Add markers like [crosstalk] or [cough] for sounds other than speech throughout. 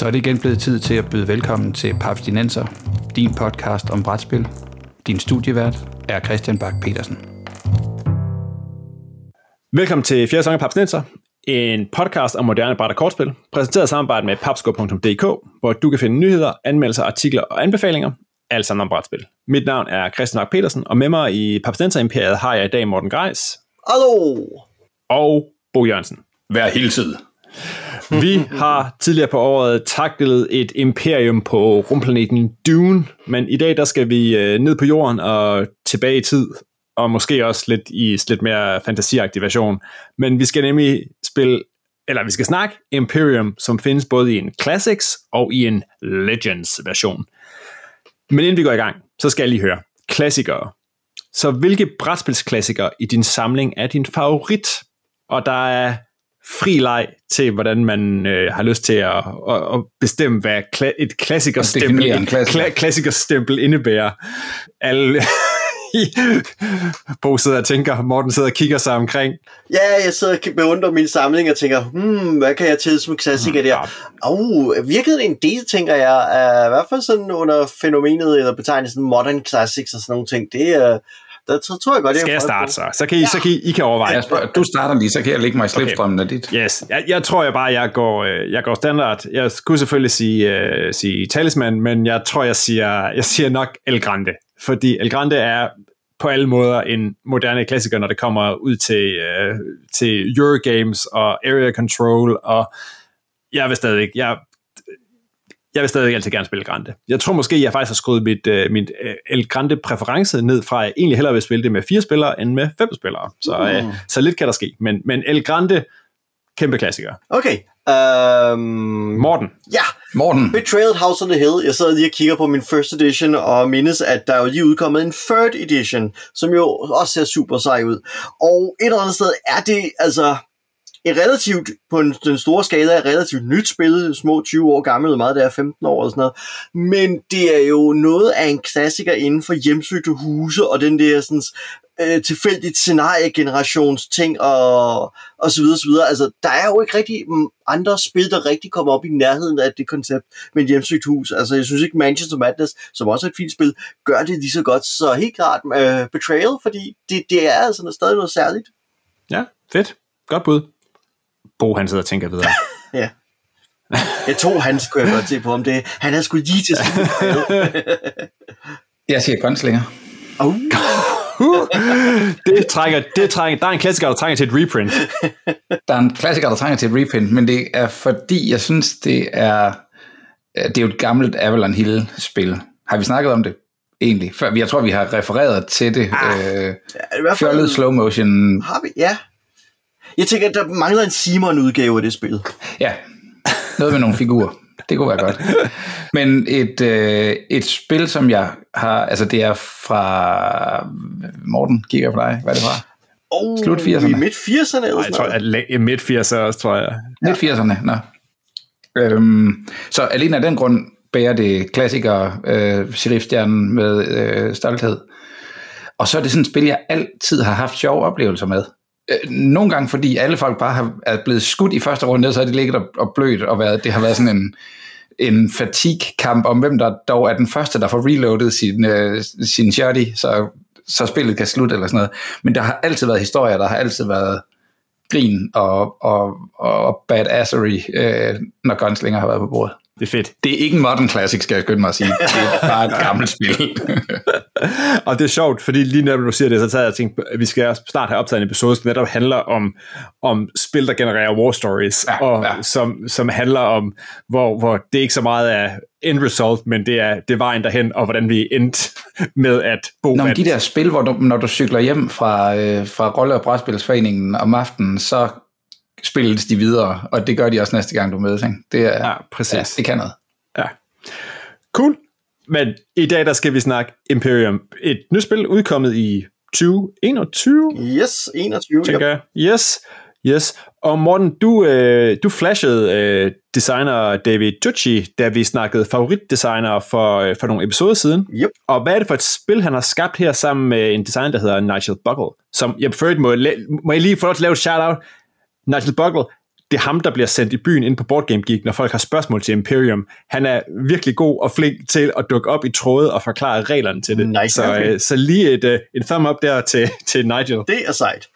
Så er det igen blevet tid til at byde velkommen til Papstinenser, din podcast om brætspil. Din studievært er Christian Bak petersen Velkommen til fjerde sæson af Papstinenser, en podcast om moderne bræt og kortspil, præsenteret i samarbejde med papsko.dk, hvor du kan finde nyheder, anmeldelser, artikler og anbefalinger, alt sammen om brætspil. Mit navn er Christian Bak petersen og med mig i Papstinenser Imperiet har jeg i dag Morten Greis. Hallo! Og Bo Jørgensen. Hver hilset. Vi har tidligere på året taklet et imperium på rumplaneten Dune, men i dag der skal vi øh, ned på jorden og tilbage i tid, og måske også lidt i lidt mere fantasiagtig version. Men vi skal nemlig spille, eller vi skal snakke Imperium, som findes både i en Classics og i en Legends version. Men inden vi går i gang, så skal jeg lige høre. Klassikere. Så hvilke brætspilsklassikere i din samling er din favorit? Og der er fri leg til, hvordan man øh, har lyst til at, at, at bestemme, hvad kla- et klassikerstempel, klassiker. kla- klassikerstempel indebærer. Alle Bo sidder og tænker, Morten sidder og kigger sig omkring. Ja, jeg sidder og beundrer min samling og tænker, hmm, hvad kan jeg til som klassiker der? Åh, oh, virkede en del, tænker jeg, er i hvert fald sådan under fænomenet eller betegnelsen modern classics og sådan nogle ting. Det er, der tror, tror jeg godt, jeg Skal jeg starte så? Så kan I, ja. så kan I, I kan overveje. Ja, spørger, du starter lige, så kan jeg lægge mig i slipstrømmen okay. af dit. Yes, jeg, jeg tror jeg bare, jeg går, øh, jeg går standard. Jeg skulle selvfølgelig sige, uh, sige talisman, men jeg tror, jeg siger, jeg siger nok El Grande. Fordi El Grande er på alle måder en moderne klassiker, når det kommer ud til, uh, til Eurogames og Area Control, og jeg vil stadig jeg, jeg vil stadig altid gerne spille Grande. Jeg tror måske, jeg faktisk har skruet mit, uh, mit uh, El Grande præference ned fra, at jeg egentlig hellere vil spille det med fire spillere, end med fem spillere. Så, uh, så lidt kan der ske. Men, men El Grande, kæmpe klassiker. Okay. Um, Morten. Ja. Morten. Betrayed House on the Hill. Jeg sidder lige og kigger på min first edition, og mindes, at der er jo lige udkommet en third edition, som jo også ser super sej ud. Og et eller andet sted er det, altså, et relativt, på en, den store skala, er relativt nyt spil, små 20 år gammelt, meget der er 15 år og sådan noget. Men det er jo noget af en klassiker inden for hjemsøgte huse, og den der sådan, øh, tilfældigt scenariegenerations ting, og, og så videre, så videre. Altså, der er jo ikke rigtig andre spil, der rigtig kommer op i nærheden af det koncept med et hjemsøgt hus. Altså, jeg synes ikke Manchester Madness, som også er et fint spil, gør det lige så godt. Så helt klart øh, Betrayal, fordi det, det er altså stadig noget særligt. Ja, fedt. Godt bud. Bo, han sidder og tænker videre. [laughs] ja. Jeg tog han skulle jeg godt se på om det. Han er sgu lige til [laughs] Jeg siger grønslinger. Oh. [laughs] det trænger, det trænger, der er en klassiker, der trænger til et reprint. Der er en klassiker, der trænger til et reprint, men det er fordi, jeg synes, det er, det er jo et gammelt Avalon Hill-spil. Har vi snakket om det? Egentlig. Før, jeg tror, vi har refereret til det. Ah, øh, ja, fjollet slow motion. Har vi? Ja. Jeg tænker, at der mangler en Simon-udgave af det spil. Ja, noget med nogle figurer. Det kunne være godt. Men et, øh, et spil, som jeg har... Altså, det er fra... Morten, kigger på dig. Hvad er det fra? Oh, Slut 80'erne. I midt 80'erne eller Nej, jeg tror, at midt 80'erne også, tror jeg. Midt 80'erne, nå. Øhm, så alene af den grund bærer det klassikere øh, sheriffstjernen med øh, stolthed. Og så er det sådan et spil, jeg altid har haft sjove oplevelser med. Øh, nogle gange, fordi alle folk bare har, er blevet skudt i første runde, så har det ligget og, og blødt, og været, det har været sådan en, en fatigue-kamp om, hvem der dog er den første, der får reloadet sin, øh, sin shotty, så, så spillet kan slutte eller sådan noget. Men der har altid været historier, der har altid været grin og, og, og badassery, øh, når gunslinger har været på bordet. Det er fedt. Det er ikke en modern classic, skal jeg skynde mig at sige. Det er bare et gammelt spil. [laughs] og det er sjovt, fordi lige når du siger det, så tager jeg og tænkte, at vi skal snart have optaget en episode, som netop handler om, om spil, der genererer war stories, Ja, og ja. Som, som handler om, hvor, hvor det er ikke så meget af end result, men det er, det er vejen derhen, og hvordan vi endte med at bo Nå, men vandt. de der spil, hvor du, når du cykler hjem fra, øh, fra Rolle- og Brætspilsforeningen om aftenen, så spilles de videre, og det gør de også næste gang, du mødes. Ikke? Det, er, Ja, præcis. Ja, det kan noget. Ja. Cool. Men i dag, der skal vi snakke Imperium. Et nyt spil udkommet i 2021, Yes, 21. tænker jeg. Yes, yes. Og Morten, du, øh, du flashede øh, designer David Tucci, da vi snakkede favoritdesigner for, øh, for nogle episoder siden. Yep. Og hvad er det for et spil, han har skabt her sammen med en designer, der hedder Nigel Buckle? Som jeg for må, må jeg lige få lov til at lave et shout-out. Nigel Buckle, det er ham, der bliver sendt i byen ind på Board Game Geek, når folk har spørgsmål til Imperium. Han er virkelig god og flink til at dukke op i tråde og forklare reglerne til det. Nice, så, okay. øh, så lige et, øh, et thumb up der til, til Nigel. Det er sejt.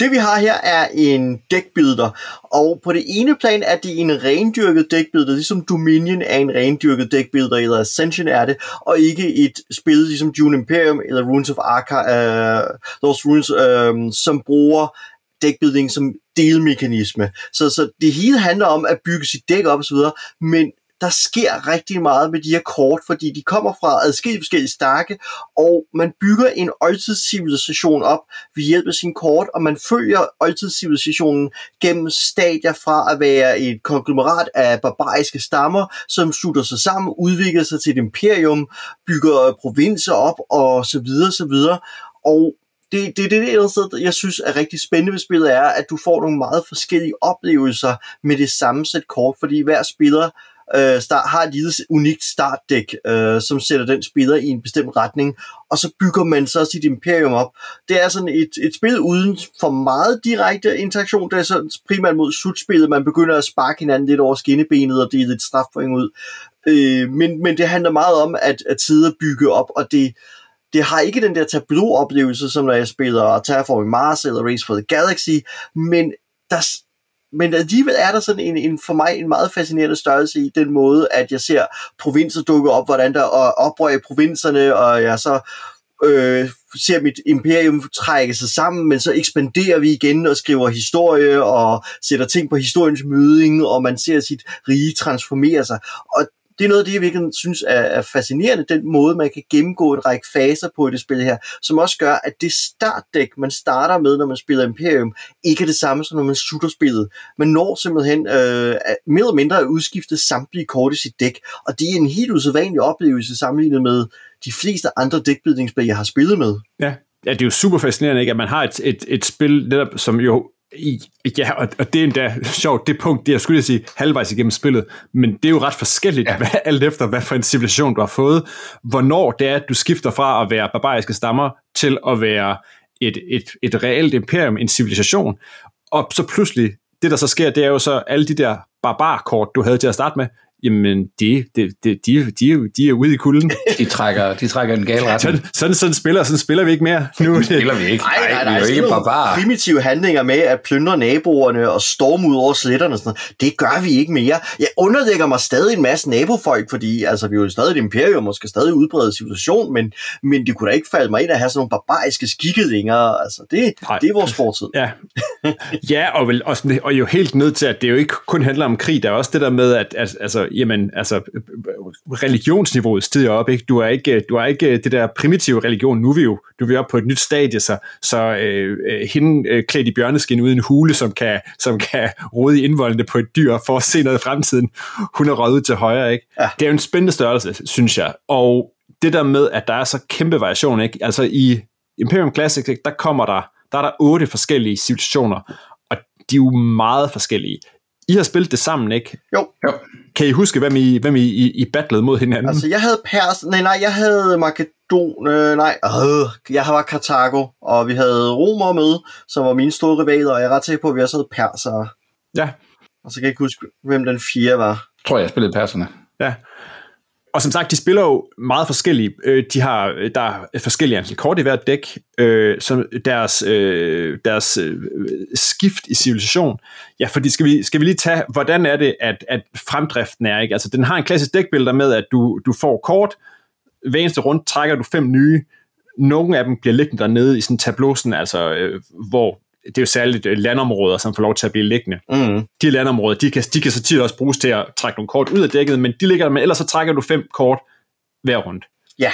Det vi har her er en dækbilder, og på det ene plan er det en rendyrket dækbilder, ligesom Dominion er en rendyrket dækbilder, eller Ascension er det, og ikke et spil ligesom Dune Imperium eller Runes of Arca, uh, Those Runes, uh, som bruger dækbuilding som delmekanisme. Så, så det hele handler om at bygge sit dæk op osv., men der sker rigtig meget med de her kort, fordi de kommer fra adskillige forskellige stakke, og man bygger en oldtidscivilisation op ved hjælp af sin kort, og man følger oldtidscivilisationen gennem stadier fra at være et konglomerat af barbariske stammer, som slutter sig sammen, udvikler sig til et imperium, bygger provinser op, og så videre, så videre. Og det, det, det, det andet sted, jeg synes er rigtig spændende ved spillet, er, at du får nogle meget forskellige oplevelser med det samme sæt kort, fordi hver spiller øh, start, har et lille unikt startdæk, øh, som sætter den spiller i en bestemt retning, og så bygger man så sit imperium op. Det er sådan et, et spil uden for meget direkte interaktion, det er sådan primært mod slutspillet, man begynder at sparke hinanden lidt over skinnebenet og dele lidt strafpoint ud. Øh, men, men det handler meget om at, at sidde og bygge op, og det, det har ikke den der tableau-oplevelse, som når jeg spiller Terraforming Mars eller Race for the Galaxy, men der, men alligevel er der sådan en, en, for mig en meget fascinerende størrelse i den måde, at jeg ser provinser dukke op, hvordan der er oprør i provinserne, og jeg så øh, ser mit imperium trække sig sammen, men så ekspanderer vi igen og skriver historie og sætter ting på historiens møding, og man ser sit rige transformere sig. Og det er noget af det, jeg virkelig synes er, er fascinerende, den måde, man kan gennemgå en række faser på i det spil her, som også gør, at det startdæk, man starter med, når man spiller Imperium, ikke er det samme, som når man slutter spillet. Man når simpelthen øh, mere eller mindre at udskifte samtlige kort i sit dæk, og det er en helt usædvanlig oplevelse sammenlignet med de fleste andre dækbildningsspil, jeg har spillet med. Ja. ja, det er jo super fascinerende, ikke? at man har et, et, et spil, netop, som jo ja, og, og det er endda sjovt, det punkt, det jeg skulle sige, halvvejs igennem spillet, men det er jo ret forskelligt, ja. hvad, [laughs] alt efter hvad for en civilisation du har fået, hvornår det er, at du skifter fra at være barbariske stammer til at være et, et, et reelt imperium, en civilisation, og så pludselig, det der så sker, det er jo så alle de der barbarkort, du havde til at starte med, jamen, de, de, de, de, de, de er ude i kulden. [laughs] De trækker, de trækker en gal retning. Sådan, sådan, sådan, spiller, sådan spiller vi ikke mere. Nu det spiller vi ikke. Nej, nej, nej. vi er ikke barbarer. primitive handlinger med at plyndre naboerne og storme ud over sletterne og sådan noget. Det gør vi ikke mere. Jeg underlægger mig stadig en masse nabofolk, fordi altså, vi er jo stadig et imperium og skal stadig udbrede civilisation, men, men det kunne da ikke falde mig ind at have sådan nogle barbariske skikkelinger. Altså, det, det er vores fortid. Ja, ja og, vel, og, sådan, og jo helt nødt til, at det jo ikke kun handler om krig. Der er også det der med, at, at altså, jamen, altså, religionsniveauet stiger op, ikke? Du er ikke, du er ikke det der primitive religion, nu er vi jo, du er vi oppe på et nyt stadie, så, så øh, hende øh, klædt i bjørneskin uden en hule, som kan, som kan rode i indvoldene på et dyr for at se noget i fremtiden, hun er røget til højre, ikke? Ja. Det er jo en spændende størrelse, synes jeg, og det der med, at der er så kæmpe variation, ikke? Altså i Imperium Classic, ikke? der kommer der, der er der otte forskellige civilisationer, og de er jo meget forskellige. I har spillet det sammen, ikke? Jo. Jo. Kan I huske, hvem I, hvem I, I, I battlede mod hinanden? Altså, jeg havde Pers... Nej, nej, jeg havde Makedon... Øh, nej, øh, jeg var Karthago, og vi havde Romer med, som var mine store rivaler, og jeg er ret sikker på, at vi også havde persere. Ja. Og så kan jeg ikke huske, hvem den fjerde var. Jeg tror, jeg spillede perserne. Ja. Og som sagt, de spiller jo meget forskellige. Øh, De har, øh, der er forskellige antal kort i hvert dæk, øh, som deres, øh, deres øh, skift i civilisation. Ja, fordi skal vi, skal vi lige tage, hvordan er det, at, at fremdriften er, ikke? Altså, den har en klassisk dækbilder med, at du, du får kort, hver eneste rundt trækker du fem nye, nogle af dem bliver liggende dernede i sådan en tableau, sådan, altså, øh, hvor det er jo særligt øh, landområder, som får lov til at blive liggende. Mm. De landområder, de kan, de kan så tit også bruges til at trække nogle kort ud af dækket, men de ligger der med, ellers så trækker du fem kort hver rundt. Ja.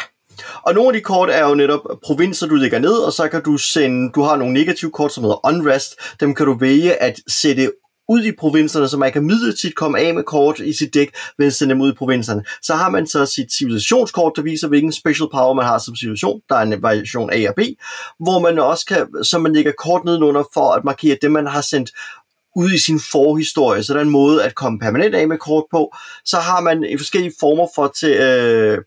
Og nogle af de kort er jo netop provinser, du lægger ned, og så kan du sende, du har nogle negative kort, som hedder Unrest, dem kan du vælge at sætte ud i provinserne, så man kan midlertidigt komme af med kort i sit dæk, ved at sende dem ud i provinserne. Så har man så sit civilisationskort, der viser, hvilken special power man har som civilisation. Der er en variation A og B, hvor man også kan, så man lægger kort nedenunder for at markere det, man har sendt ud i sin forhistorie, så der er en måde at komme permanent af med kort på. Så har man i forskellige former for til øh,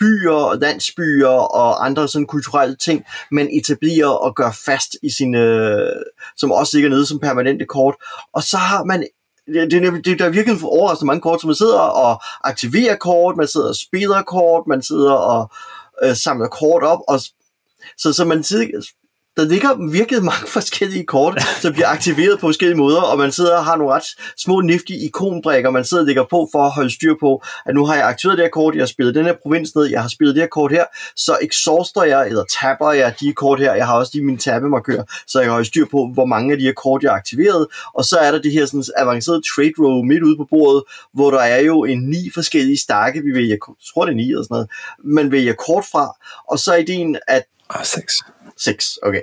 byer, og landsbyer og andre sådan kulturelle ting, man etablerer og gør fast i sine, øh, som også ligger nede som permanente kort. Og så har man det, det, det, der er virkelig overraskende mange kort, så man sidder og aktiverer kort, man sidder og spiller kort, man sidder og øh, samler kort op, og så, så man sidder, der ligger virkelig mange [laughs] forskellige kort, som bliver aktiveret på forskellige måder, og man sidder og har nogle ret små nifty ikonbrækker, man sidder og lægger på for at holde styr på, at nu har jeg aktiveret det her kort, jeg har spillet den her provins ned, jeg har spillet det her kort her, så exhauster jeg, eller tapper jeg de kort her, jeg har også lige mine tabbemarkører, så jeg kan holde styr på, hvor mange af de her kort, jeg har aktiveret, og så er der det her sådan avancerede trade row midt ude på bordet, hvor der er jo en ni forskellige stakke, vi vælger, jeg tror det er ni eller sådan noget, man vælger kort fra, og så er ideen, at Ah, seks. 6, okay.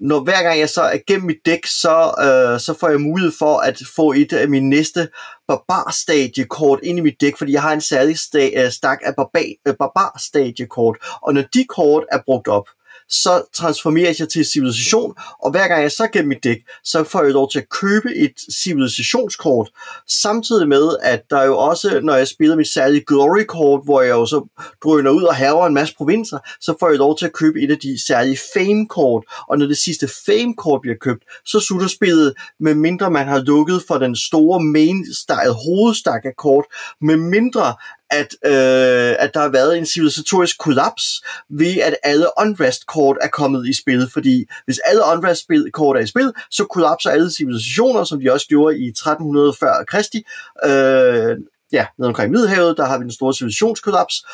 Når hver gang jeg så er gennem mit dæk, så, øh, så får jeg mulighed for at få et af mine næste barbar-stadie-kort ind i mit dæk, fordi jeg har en særlig sta- øh, stak af barbar- øh, kort, Og når de kort er brugt op, så transformeres jeg til civilisation, og hver gang jeg så gennem mit dæk, så får jeg lov til at købe et civilisationskort, samtidig med, at der jo også, når jeg spiller mit særlige glory-kort, hvor jeg jo så drøner ud og haver en masse provinser, så får jeg lov til at købe et af de særlige fame-kort, og når det sidste fame-kort bliver købt, så slutter spillet, med mindre man har lukket for den store main-style hovedstak af kort, med mindre at, øh, at der har været en civilisatorisk kollaps ved, at alle unrest-kort er kommet i spil, fordi hvis alle unrest-kort er i spil, så kollapser alle civilisationer, som de også gjorde i 1300 før Kristi, øh, ja, nede omkring Middelhavet, der har vi den store civilisationskollaps,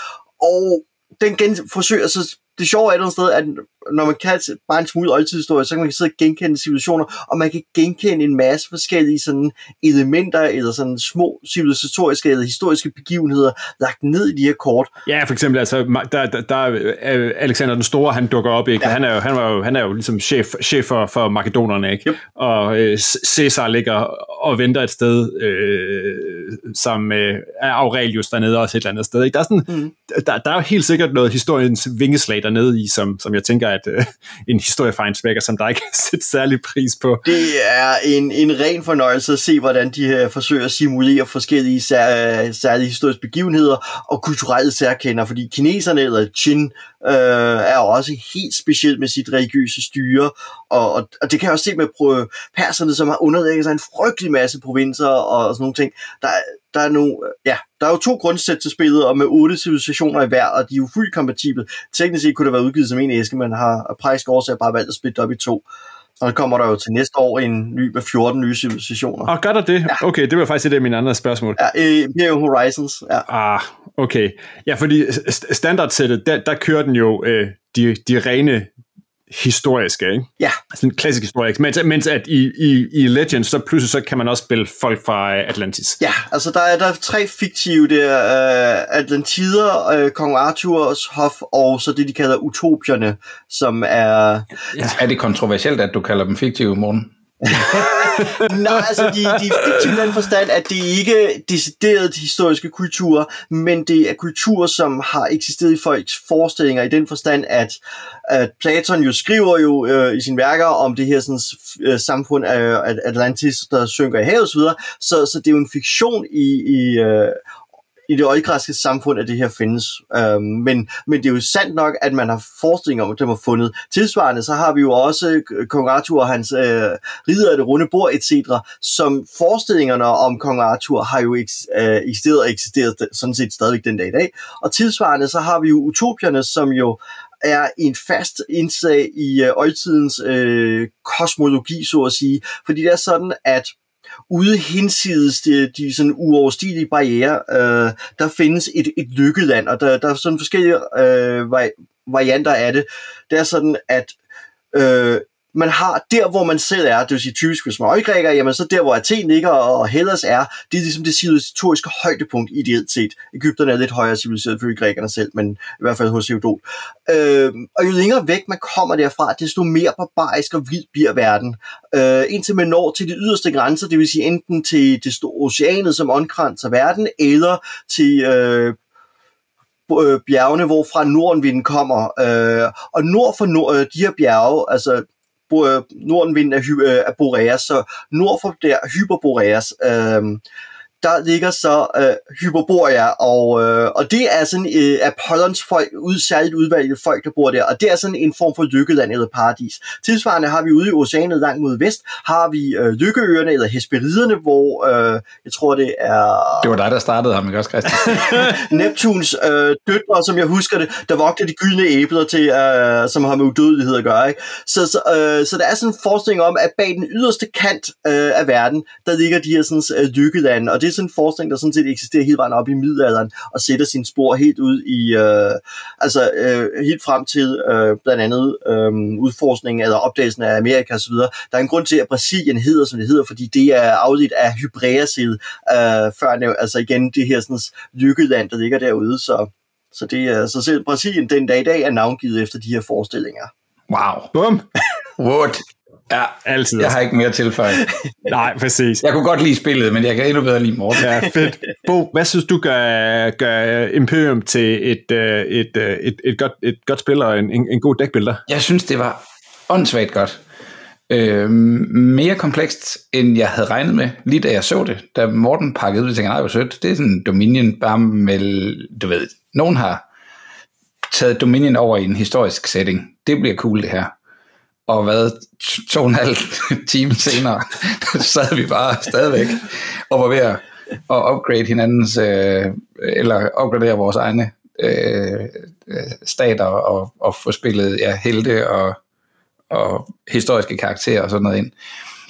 og den gen forsøger, så det sjove er et sted, at når man kan bare en smule oldtidshistorie, så kan man sidde og genkende civilisationer, og man kan genkende en masse forskellige sådan elementer, eller sådan små civilisatoriske eller historiske begivenheder, lagt ned i de her kort. Ja, for eksempel, altså, der, der, der er Alexander den Store, han dukker op, ikke? Ja. Han, er jo, han, var jo, han er jo ligesom chef, chef for, for makedonerne, ikke? Yep. Og øh, Caesar ligger og venter et sted, øh, som øh, er Aurelius dernede også et eller andet sted, ikke? Der er, sådan, mm. der, der er jo helt sikkert noget historiens vingeslag dernede i, som, som jeg tænker, at øh, [laughs] en historiefejnsvækker, som der ikke [laughs] sætte særlig pris på. Det er en, en ren fornøjelse at se, hvordan de her forsøger at simulere forskellige sær, øh, særlige historiske begivenheder og kulturelle særkender, fordi kineserne eller Qin øh, er også helt specielt med sit religiøse styre, og, og, og det kan jeg også se med perserne, som har underlægget sig en frygtelig masse provinser og sådan nogle ting. Der, der er, nu, ja, der er jo to grundsæt til spillet, og med otte civilisationer i hver, og de er jo fuldt kompatible. Teknisk set kunne det være udgivet som en æske, men har af praktiske årsager bare valgt at splitte op i to. Og så kommer der jo til næste år en ny med 14 nye civilisationer. Og gør der det? Ja. Okay, det var faktisk et af mine andre spørgsmål. Ja, Imperium Horizons, ja. Ah, okay. Ja, fordi standardsættet, der, der kører den jo øh, de, de rene historiske, ikke? Ja. Sådan klassisk historisk. Mens, mens at i, i, i Legends, så pludselig så kan man også spille folk fra Atlantis. Ja, altså der er, der er tre fiktive der. Uh, Atlantider, uh, Kong Arthurs hof, og så det, de kalder utopierne, som er... Ja. Er det kontroversielt, at du kalder dem fiktive, morgen? [laughs] Nej, altså de, de er fiktive den forstand, at det ikke er decideret historiske kulturer, men det er kulturer, som har eksisteret i folks forestillinger i den forstand, at, at Platon jo skriver jo øh, i sine værker om det her sådan, øh, samfund af Atlantis, der synker i havet osv., så, så det er jo en fiktion i, i øh, i det oldgræske samfund, at det her findes. Øhm, men, men det er jo sandt nok, at man har forestillinger om, at det har fundet. Tilsvarende, så har vi jo også kong Arthur og hans øh, ridder af det runde bord, etc., som forestillingerne om kong Arthur har jo øh, eksisteret og eksisteret sådan set stadigvæk den dag i dag. Og tilsvarende, så har vi jo utopierne, som jo er en fast indsag i øh, oldtidens øh, kosmologi, så at sige. Fordi det er sådan, at ude hinsides de, de sådan uoverstigelige barriere, øh, der findes et, et lykkeland, og der, der er sådan forskellige øh, varianter af det. Det er sådan, at øh, man har der, hvor man selv er, det vil sige typisk hvis man er græker, jamen så der, hvor Athen ligger og Hellas er, det er ligesom det civilisatoriske højdepunkt ideelt set. Ægypterne er lidt højere civiliseret for grækerne selv, men i hvert fald hos Herodot. Øh, og jo længere væk man kommer derfra, desto mere barbarisk og vild bliver verden. Øh, indtil man når til de yderste grænser, det vil sige enten til det store oceanet, som omkranser verden, eller til øh, øh bjergene, hvorfra nordenvinden kommer. Øh, og nord for nord, øh, de her bjerge, altså Øh, nordenvinden af, af øh, Boreas, så nord for der Hyperboreas, øh, der ligger så øh, Hyperborea, og, øh, og det er sådan øh, Apollons folk, ud, særligt udvalgte folk, der bor der, og det er sådan en form for lykkeland eller paradis. Tilsvarende har vi ude i oceanet langt mod vest, har vi øh, Lykkeøerne, eller Hesperiderne, hvor øh, jeg tror det er... Det var dig, der startede ham, ikke også, Christian? [laughs] Neptuns øh, døtre, som jeg husker det, der vogter de gyldne æbler til, øh, som har med udødelighed at gøre. Ikke? Så, så, øh, så der er sådan en forestilling om, at bag den yderste kant øh, af verden, der ligger de her sådan, øh, lykkelande, og det er sådan en forestilling, der sådan set eksisterer helt vejen op i middelalderen, og sætter sin spor helt ud i, øh, altså øh, helt frem til øh, blandt andet øh, udforskningen eller opdagelsen af Amerika osv. Der er en grund til, at Brasilien hedder, som det hedder, fordi det er afledt af Hybrerasid, øh, før, altså igen det her sådan, lykkeland, der ligger derude, så så, det er, så selv Brasilien den dag i dag er navngivet efter de her forestillinger. Wow. Bum. [laughs] What? Ja, Altid. jeg har ikke mere tilføjet. [laughs] Nej, præcis. Jeg kunne godt lide spillet, men jeg kan endnu bedre lide Morten. Ja, fedt. Bo, hvad synes du gør, gør Imperium til et, øh, et, øh, et, et, godt, et godt spil og en, en, en god dækbilder? Jeg synes, det var åndssvagt godt. Øh, mere komplekst, end jeg havde regnet med, lige da jeg så det. Da Morten pakkede ud, tænkte jeg, nej, hvor sødt. Det er sådan Dominion, bare med, du ved, nogen har taget Dominion over i en historisk setting. Det bliver cool, det her. Og hvad, to og en halv [laughs] time senere, [laughs] sad vi bare stadigvæk og var ved at, upgrade hinandens, øh, eller opgradere vores egne øh, øh, stater og, og få spillet ja, helte og, og historiske karakterer og sådan noget ind.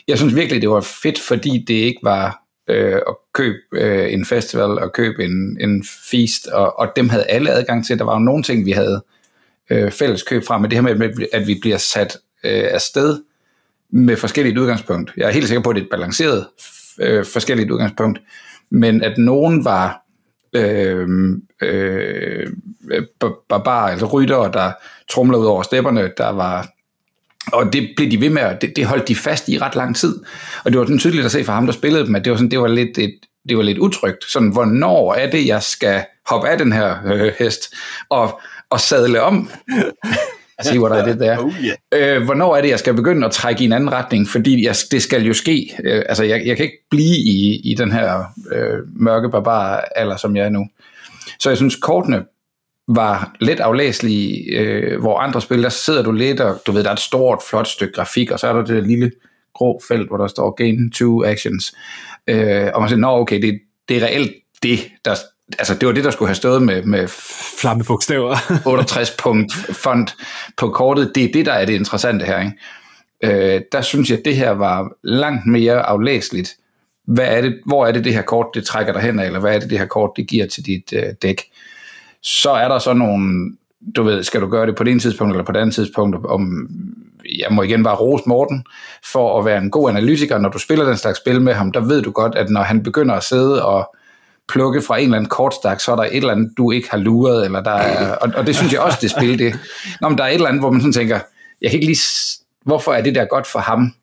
Jeg synes virkelig, det var fedt, fordi det ikke var øh, at købe øh, en festival og købe en, en feast, og, og dem havde alle adgang til. Der var jo nogle ting, vi havde øh, fælles køb fra, men det her med, at vi bliver sat øh, afsted med forskelligt udgangspunkt. Jeg er helt sikker på, at det er et balanceret øh, forskelligt udgangspunkt, men at nogen var øh, øh, barbarer, altså ryttere, der trumlede ud over stepperne, der var og det blev de ved med, at det, det holdt de fast i ret lang tid. Og det var sådan tydeligt at se for ham, der spillede dem, at det var, sådan, det var, lidt, et, det var lidt utrygt. Sådan, hvornår er det, jeg skal hoppe af den her øh, hest og, og sadle om? See what I did there. Oh, yeah. øh, hvornår er det, jeg skal begynde at trække i en anden retning? Fordi jeg, det skal jo ske. Øh, altså, jeg, jeg kan ikke blive i, i den her øh, mørke barbar alder, som jeg er nu. Så jeg synes, kortene var let aflæselige, øh, hvor andre spil, der sidder du lidt, og du ved, der er et stort, flot stykke grafik, og så er der det lille grå felt, hvor der står Gain 2 Actions. Øh, og man siger, nå okay, det, det er reelt det, der, altså det var det, der skulle have stået med, med Flamme bogstaver. 68 [laughs] punkt font på kortet. Det er det, der er det interessante her. Ikke? Øh, der synes jeg, at det her var langt mere aflæseligt. Hvad er det, hvor er det, det her kort, det trækker dig hen af, eller hvad er det, det her kort, det giver til dit øh, dæk? Så er der så nogle, du ved, skal du gøre det på det ene tidspunkt, eller på det andet tidspunkt, om jeg må igen bare rose Morten, for at være en god analytiker, når du spiller den slags spil med ham, der ved du godt, at når han begynder at sidde og plukke fra en eller anden kortstak, så er der et eller andet, du ikke har luret, eller der er, og, og det synes jeg også, det spil, det. Nå, men der er et eller andet, hvor man sådan tænker, jeg kan ikke lige, hvorfor er det der godt for ham?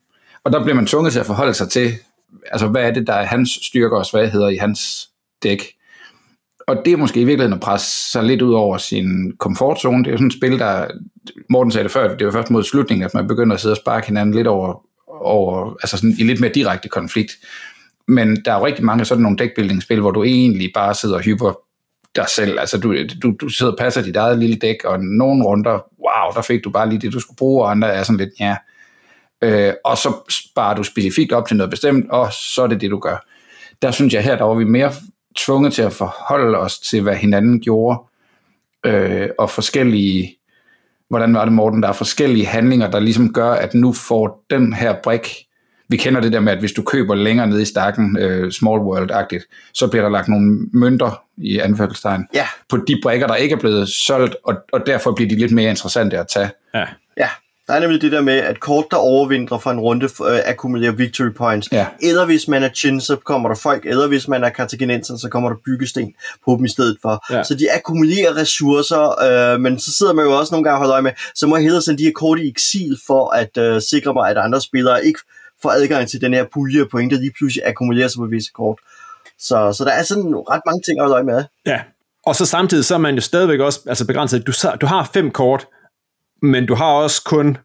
Og der bliver man tvunget til at forholde sig til, altså hvad er det, der er hans styrker og svagheder i hans dæk. Og det er måske i virkeligheden at presse sig lidt ud over sin komfortzone. Det er jo sådan et spil, der, Morten sagde det før, det var først mod slutningen, at man begynder at sidde og sparke hinanden lidt over, over altså sådan i lidt mere direkte konflikt. Men der er jo rigtig mange sådan nogle deckbuilding-spil, hvor du egentlig bare sidder og hyper dig selv. Altså du, du, du sidder og passer dit eget lille dæk, og nogle runder, wow, der fik du bare lige det, du skulle bruge, og andre er sådan lidt, ja. Øh, og så sparer du specifikt op til noget bestemt, og så er det det, du gør. Der synes jeg her, der var vi mere tvunget til at forholde os til, hvad hinanden gjorde, øh, og forskellige, hvordan var det Morten, der er forskellige handlinger, der ligesom gør, at nu får den her brik, vi kender det der med, at hvis du køber længere ned i stakken, øh, small world-agtigt, så bliver der lagt nogle mønter i anførselstegn Ja, på de brækker, der ikke er blevet solgt, og, og derfor bliver de lidt mere interessante at tage. Ja. ja. Der er nemlig det der med, at kort, der overvintrer fra en runde, øh, akkumulerer victory points. Ja. Eller hvis man er chin, så kommer der folk. Eller hvis man er kartaginenser, så kommer der byggesten på dem i stedet for. Ja. Så de akkumulerer ressourcer, øh, men så sidder man jo også nogle gange og holder øje med, så må jeg hellere sende de her kort i eksil, for at øh, sikre mig, at andre spillere ikke får adgang til den her pulje af point, der lige pludselig akkumulerer sig på visse kort. Så, så der er sådan ret mange ting at holde øje med. Ja, og så samtidig så er man jo stadigvæk også altså begrænset. Du, du har fem kort, men du har også kun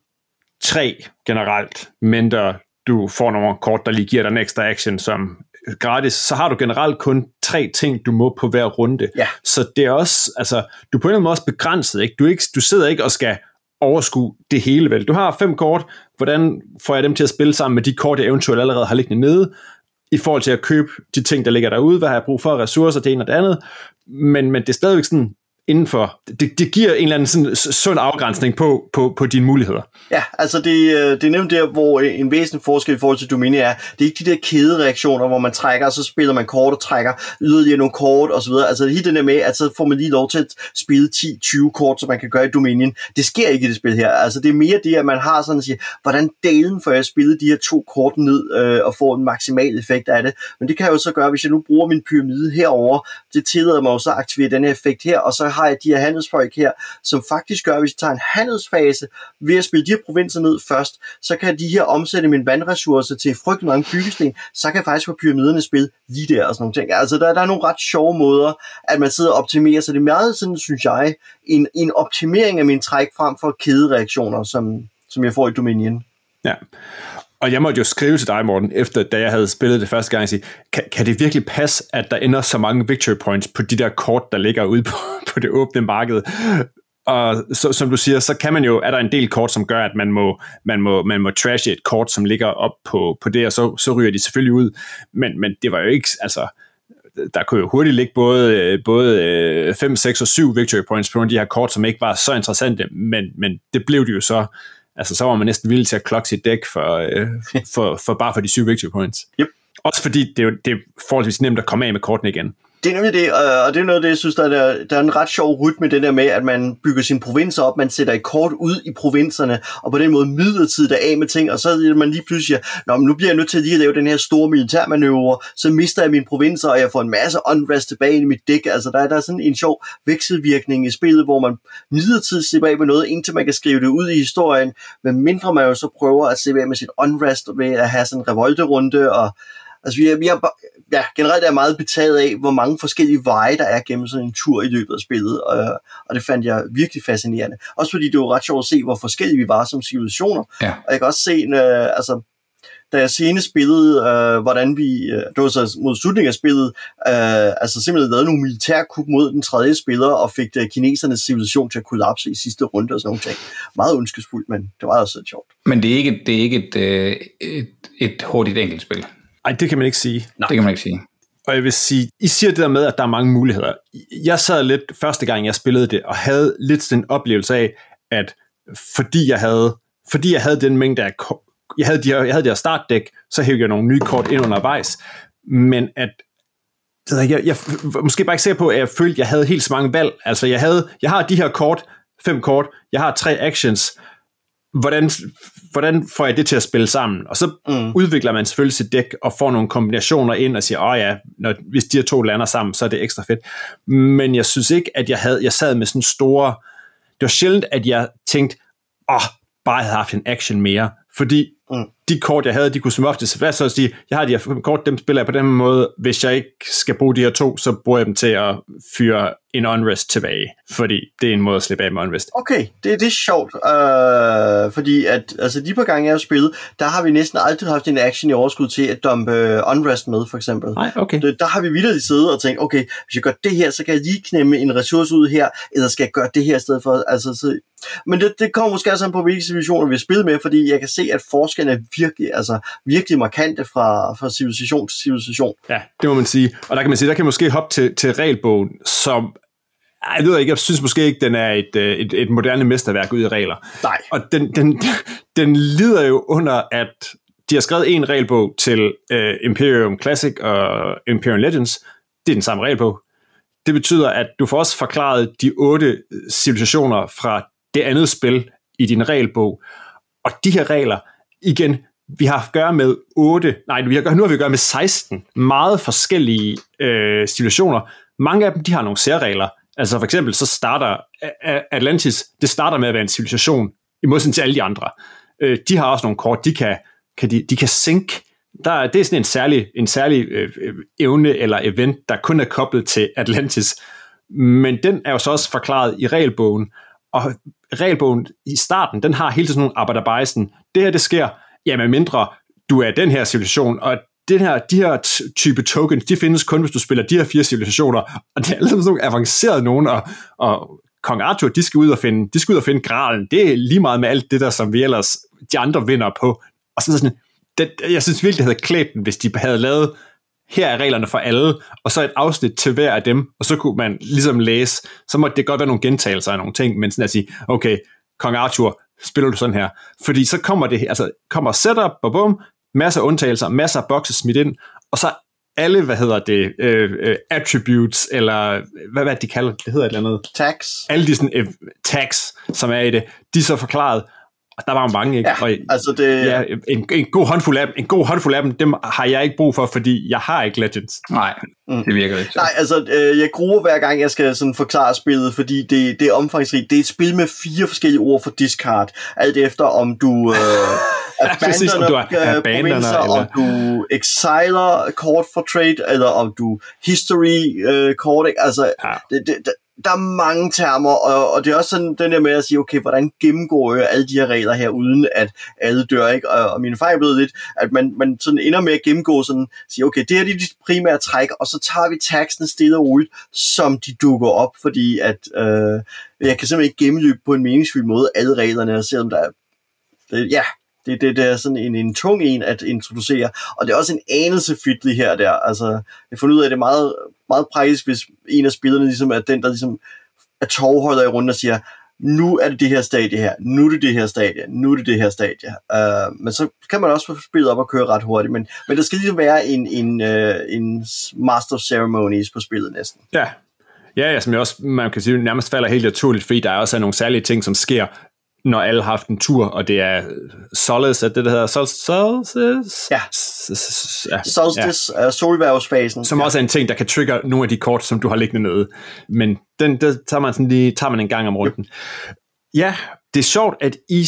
tre generelt, mindre du får nogle kort, der lige giver dig en ekstra action, som gratis, så har du generelt kun tre ting, du må på hver runde. Ja. Så det er også, altså, du er på en eller anden måde også begrænset, ikke? Du, ikke, du sidder ikke og skal overskue det hele, vel? Du har fem kort, hvordan får jeg dem til at spille sammen med de kort, jeg eventuelt allerede har liggende nede, i forhold til at købe de ting, der ligger derude, hvad har jeg brug for, ressourcer, det ene og det andet, men, men det er stadigvæk sådan, inden for, det, det giver en eller anden sådan sund afgrænsning på, på, på dine muligheder. Ja, altså det, øh, det er nemt der, hvor øh, en væsentlig forskel i forhold til Domini er, det er ikke de der kædereaktioner, hvor man trækker, og så spiller man kort og trækker yderligere nogle kort og så videre. Altså helt den der med, at så får man lige lov til at spille 10-20 kort, som man kan gøre i Dominion. Det sker ikke i det spil her. Altså det er mere det, at man har sådan at sige, hvordan dalen får jeg spillet de her to kort ned øh, og få en maksimal effekt af det. Men det kan jeg jo så gøre, hvis jeg nu bruger min pyramide herover. Det tillader mig jo så at aktivere den her effekt her, og så har jeg de her handelsfolk her, som faktisk gør, at hvis jeg tager en handelsfase ved at spille de her provinser ned først, så kan de her omsætte mine vandressourcer til frygtelig mange byggesten, så kan jeg faktisk få pyramiderne spil lige der og sådan nogle ting. Altså der, der er nogle ret sjove måder, at man sidder og optimerer, så det er meget sådan, synes jeg, en, en optimering af min træk frem for kædereaktioner, som, som jeg får i Dominion. Ja. Og jeg måtte jo skrive til dig, Morten, efter da jeg havde spillet det første gang, og sige, kan, kan det virkelig passe, at der ender så mange victory points på de der kort, der ligger ude på, [laughs] på det åbne marked? Og så, som du siger, så kan man jo, er der en del kort, som gør, at man må, man må, man må trashe et kort, som ligger op på, på det, og så, så ryger de selvfølgelig ud. Men, men det var jo ikke, altså, der kunne jo hurtigt ligge både, både øh, 5, 6 og 7 victory points på nogle af de her kort, som ikke var så interessante, men, men det blev det jo så. Altså, så var man næsten villig til at klokke sit dæk for, øh, [laughs] for, for bare for de syv victory points. Yep. Også fordi det er, det er forholdsvis nemt at komme af med kortene igen. Det er nemlig det, og det er noget af det, jeg synes, der er, der er en ret sjov rytme, det der med, at man bygger sine provinser op, man sætter et kort ud i provinserne, og på den måde midlertidigt er af med ting, og så er man lige pludselig, Nå, men nu bliver jeg nødt til lige at lave den her store militærmanøvre, så mister jeg mine provinser, og jeg får en masse unrest tilbage i mit dæk. Altså, der er, der er sådan en sjov vekselvirkning i spillet, hvor man midlertidigt slipper af med noget, indtil man kan skrive det ud i historien, men mindre man jo så prøver at slippe af med sit unrest ved at have sådan en revolterunde, og Altså, vi er, vi har ja, generelt er jeg meget betaget af, hvor mange forskellige veje, der er gennem sådan en tur i løbet af spillet, og, og det fandt jeg virkelig fascinerende. Også fordi det var ret sjovt at se, hvor forskellige vi var som civilisationer. Ja. Og jeg kan også se, øh, altså, da jeg senest spillede, øh, hvordan vi, øh, det var så mod slutningen af spillet, øh, altså simpelthen lavede nogle militærkup mod den tredje spiller, og fik det kinesernes civilisation til at kollapse i sidste runde og sådan nogle ting. Meget ønskesfuldt, men det var også sjovt. Men det er ikke, det er ikke et, øh, et, et hurtigt enkeltspil. Nej, det kan man ikke sige. Nej. Det kan man ikke sige. Og jeg vil sige, I siger det der med, at der er mange muligheder. Jeg sad lidt første gang, jeg spillede det, og havde lidt sådan en oplevelse af, at fordi jeg havde, fordi jeg havde den mængde af jeg havde de her, jeg havde de her startdæk, så hævde jeg nogle nye kort ind undervejs, men at jeg, jeg, jeg måske bare ikke sikker på, at jeg følte, at jeg havde helt så mange valg. Altså, jeg, havde, jeg har de her kort, fem kort, jeg har tre actions, hvordan, hvordan får jeg det til at spille sammen? Og så mm. udvikler man selvfølgelig sit dæk og får nogle kombinationer ind og siger, åh ja, når, hvis de her to lander sammen, så er det ekstra fedt. Men jeg synes ikke, at jeg, havde, jeg sad med sådan store... Det var sjældent, at jeg tænkte, åh, bare jeg havde haft en action mere. Fordi mm. de kort, jeg havde, de kunne som oftest, hvad så at sige, jeg har de her kort, dem spiller jeg på den måde, hvis jeg ikke skal bruge de her to, så bruger jeg dem til at fyre en unrest tilbage, fordi det er en måde at slippe af med unrest. Okay, det, det er sjovt, øh, fordi at, altså de par gange, jeg har spillet, der har vi næsten aldrig haft en action i overskud til at dumpe unrest med, for eksempel. Nej, okay. Det, der har vi videre siddet og tænkt, okay, hvis jeg gør det her, så kan jeg lige knemme en ressource ud her, eller skal jeg gøre det her i stedet for, altså så, men det, det kommer måske også an på, hvilke civilisationer vi har spillet med, fordi jeg kan se, at forskellen er virkelig, altså, virkelig markante fra, fra civilisation til civilisation. Ja, det må man sige. Og der kan man sige, der kan man måske hoppe til, til regelbogen, som jeg ved ikke, jeg synes måske ikke, den er et, et, et moderne mesterværk ud i regler. Nej. Og den, den, den lider jo under, at de har skrevet en regelbog til uh, Imperium Classic og Imperium Legends. Det er den samme regelbog. Det betyder, at du får også forklaret de otte civilisationer fra det andet spil i din regelbog. Og de her regler, igen, vi har at gøre med 8, nej, vi har, nu har vi at gøre med 16 meget forskellige øh, situationer. Mange af dem, de har nogle særregler. Altså for eksempel, så starter Atlantis, det starter med at være en civilisation, i modsætning til alle de andre. Øh, de har også nogle kort, de kan, kan, de, de kan synke. Der, det er sådan en særlig, en særlig øh, øh, evne eller event, der kun er koblet til Atlantis. Men den er jo så også forklaret i regelbogen, og regelbogen i starten, den har hele tiden nogle arbejderbejsen. Det her, det sker, ja, med mindre du er den her situation, og den her, de her type tokens, de findes kun, hvis du spiller de her fire civilisationer, og det er alle sådan nogle avancerede nogen, og, og Kong Arthur, de skal ud og finde, de skal ud og finde gralen. Det er lige meget med alt det der, som vi ellers, de andre vinder på. Og så sådan, det, jeg synes virkelig, det havde klædt den, hvis de havde lavet, her er reglerne for alle, og så et afsnit til hver af dem, og så kunne man ligesom læse, så måtte det godt være nogle gentagelser af nogle ting, men sådan at sige, okay, Kong Arthur, spiller du sådan her? Fordi så kommer det, altså kommer setup, og bum, masser af undtagelser, masser af boxes smidt ind, og så alle, hvad hedder det, øh, øh, attributes, eller hvad, hvad de kalder det, det hedder et eller andet. Tags. Alle de sådan, øh, tags, som er i det, de er så forklaret, og der var jo mange, ikke? Ja, og, altså det... ja, en, en, god håndfuld af dem, en god håndfuld af dem, dem har jeg ikke brug for, fordi jeg har ikke Legends. Nej, Mm. det virker ikke. Nej, altså, øh, jeg gruer hver gang, jeg skal sådan forklare spillet, fordi det, det er omfangsrigt. Det er et spil med fire forskellige ord for discard, alt efter om du øh, [laughs] præcis, om du er abandoner abandoner, provincer, eller- om du exiler kort for trade, eller om du history øh, kort, ikke? Altså, Ja. det, det, der, er mange termer, og, og det er også sådan den der med at sige, okay, hvordan gennemgår jeg alle de her regler her, uden at alle dør, ikke? Og, og min fejl blev lidt, at man, man sådan ender med at gennemgå sådan, sige, okay, det her det er de primære træk, og så tager vi taxen stille og roligt, som de dukker op, fordi at øh, jeg kan simpelthen ikke gennemløbe på en meningsfuld måde alle reglerne, selvom der er, det, ja, det, det, det er sådan en, en tung en at introducere, og det er også en anelse fiddly her og der, altså, jeg får ud af, at det er meget, meget praktisk, hvis en af spillerne ligesom er den, der ligesom er tovholder i runden og siger, nu er det det her stadie her, nu er det det her stadie, nu er det det her stadie. Uh, men så kan man også få spillet op og køre ret hurtigt, men, men der skal ligesom være en, en, uh, en master of ceremonies på spillet næsten. Ja. Ja, ja, som jeg også, man kan sige, nærmest falder helt naturligt, fordi der er også nogle særlige ting, som sker, når alle har haft en tur, og det er Solace, er det, der hedder Sol Solstice? Ja. Solstice, ja. uh, solværvsfasen. Som også er en ting, der kan trigge nogle af de kort, som du har liggende nede. Men den, der tager man, sådan lige, tager man en gang om runden. Ja, det er sjovt, at I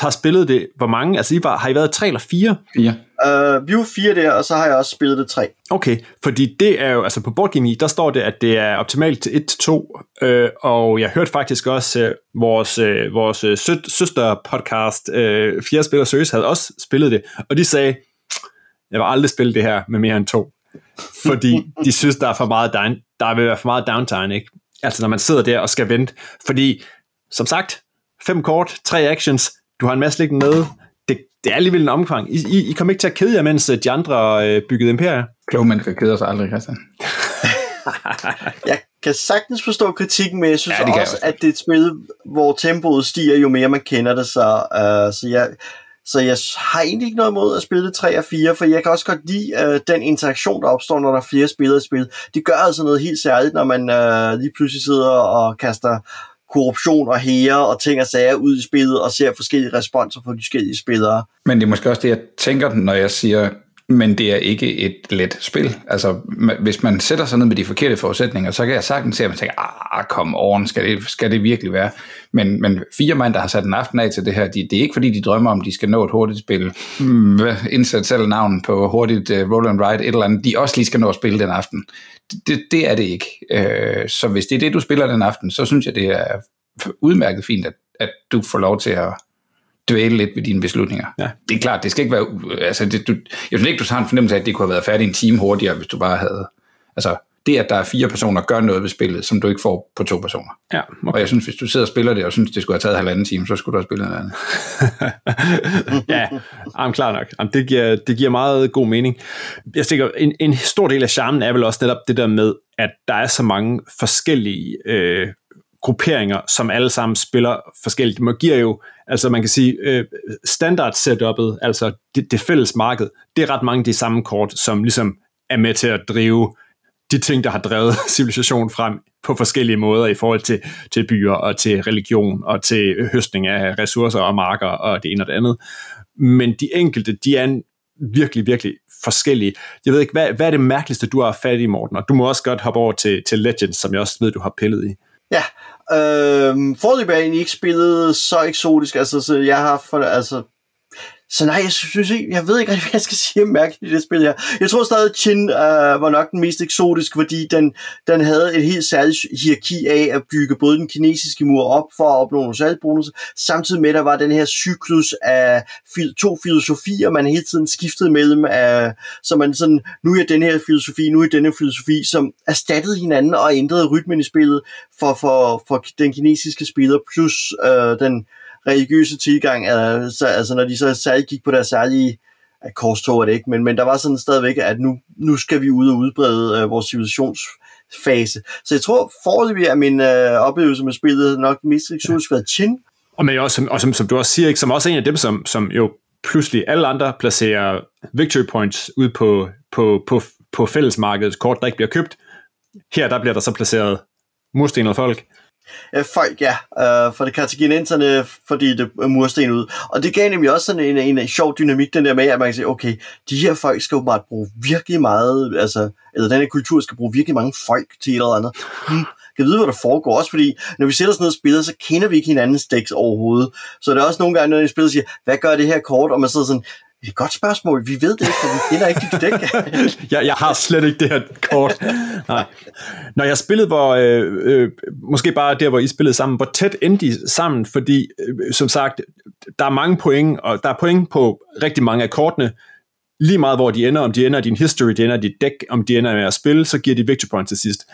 har spillet det. Hvor mange? Altså, I var, har I været tre eller fire? Fire. Uh, vi er jo fire der, og så har jeg også spillet det tre. Okay, fordi det er jo, altså på BoardGame der står det, at det er optimalt til 1-2, øh, og jeg hørte faktisk også øh, vores, øh, vores øh, sø- søster-podcast, øh, Fjerde Spiller Søs, havde også spillet det, og de sagde, jeg vil aldrig spille det her med mere end to, fordi [laughs] de synes, der er for meget down, der vil være for meget downtime, ikke? Altså når man sidder der og skal vente, fordi som sagt, fem kort, tre actions, du har en masse liggende nede, det, det er alligevel en omfang. I, I, I kommer ikke til at kede jer, mens øh, de andre øh, byggede imperier. Kloge mennesker keder sig aldrig, Christian. [laughs] Jeg kan sagtens forstå kritikken, men jeg synes Ja, det også, jeg også. at det er et spil, hvor tempoet stiger, jo mere man kender det, så, uh, så jeg... Så jeg har egentlig ikke noget imod at spille det 3 og 4, for jeg kan også godt lide uh, den interaktion, der opstår, når der er flere spillere i spil. Det gør altså noget helt særligt, når man uh, lige pludselig sidder og kaster korruption og hære og ting og sager ud i spillet og ser forskellige responser fra de forskellige spillere. Men det er måske også det, jeg tænker, når jeg siger, men det er ikke et let spil. Altså, hvis man sætter sig ned med de forkerte forudsætninger, så kan jeg sagtens se, at man tænker, ah, kom on, skal det, skal det virkelig være? Men, men fire mand, der har sat en aften af til det her, de, det er ikke fordi, de drømmer om, de skal nå et hurtigt spil. Mm, indsæt selv navn på hurtigt uh, roll and ride, et eller andet, de også lige skal nå at spille den aften. Det, det er det ikke. Uh, så hvis det er det, du spiller den aften, så synes jeg, det er udmærket fint, at, at du får lov til at dvæle lidt ved dine beslutninger. Ja. Det er klart, det skal ikke være... Altså, det, du, jeg synes ikke, du har en fornemmelse af, at det kunne have været færdigt en time hurtigere, hvis du bare havde... Altså, det, at der er fire personer, gør noget ved spillet, som du ikke får på to personer. Ja, Og jeg synes, hvis du sidder og spiller det, og synes, det skulle have taget halvanden time, så skulle du have spillet noget andet. [laughs] ja, jamen, klar nok. Jamen, det, giver, det giver meget god mening. Jeg tænker, en, en stor del af charmen er vel også netop det der med, at der er så mange forskellige øh, grupperinger, som alle sammen spiller forskelligt. Man giver jo, altså man kan sige, øh, standard setupet, altså det, det fælles marked, det er ret mange af de samme kort, som ligesom er med til at drive de ting, der har drevet [laughs] civilisation frem på forskellige måder i forhold til, til byer og til religion og til høstning af ressourcer og marker og det ene og det andet. Men de enkelte, de er en virkelig, virkelig forskellige. Jeg ved ikke, hvad, hvad er det mærkeligste, du har fat i, Morten? Og du må også godt hoppe over til, til Legends, som jeg også ved, du har pillet i. Ja, øhm, forløbig er jeg egentlig ikke spillet så eksotisk, altså så jeg har for, altså så nej, jeg synes ikke, jeg ved ikke rigtig, [laughs] hvad jeg skal sige om mærkeligt i det spil her. Jeg tror stadig, at Chin uh, var nok den mest eksotisk, fordi den, den havde et helt særligt hierarki af at bygge både den kinesiske mur op for at opnå nogle salgsbonusser, samtidig med, at der var den her cyklus af to filosofier, man hele tiden skiftede mellem, af, så man sådan, nu er den her filosofi, nu er denne filosofi, som erstattede hinanden og ændrede rytmen i spillet for, for, for den kinesiske spiller, plus uh, den religiøse tilgang, altså, altså når de så særligt gik på deres særlige korstog er det ikke, men, men der var sådan stadigvæk, at nu, nu skal vi ud og udbrede øh, vores civilisationsfase. Så jeg tror foreløbig, at min øh, oplevelse med spillet nok mest eksotisk været Chin. Og, men også, og som, som du også siger, ikke, som også er en af dem, som, som jo pludselig alle andre placerer victory points ud på, på, på, på fællesmarkedet, kort der ikke bliver købt. Her der bliver der så placeret mursten og folk, øh, folk, ja, øh, for det kartaginenserne, fordi det er mursten ud. Og det gav nemlig også sådan en, en, en sjov dynamik, den der med, at man kan sige, okay, de her folk skal jo bare bruge virkelig meget, altså, eller den her kultur skal bruge virkelig mange folk til et eller andet. Hmm kan vide, hvad der foregår. Også fordi, når vi sætter sådan noget og spiller, så kender vi ikke hinandens decks overhovedet. Så der er også nogle gange, når jeg spiller, siger, hvad gør det her kort? Og man sidder sådan, det er et godt spørgsmål. Vi ved det ikke, for vi kender ikke dit dæk. [laughs] jeg, jeg har slet ikke det her kort. [laughs] Nej. Når jeg spillede, hvor, øh, øh, måske bare der, hvor I spillede sammen, hvor tæt endte I sammen? Fordi, øh, som sagt, der er mange point, og der er point på rigtig mange af kortene. Lige meget hvor de ender, om de ender i din history, de ender i dit dæk, om de ender med at spille, så giver de victory points til sidst.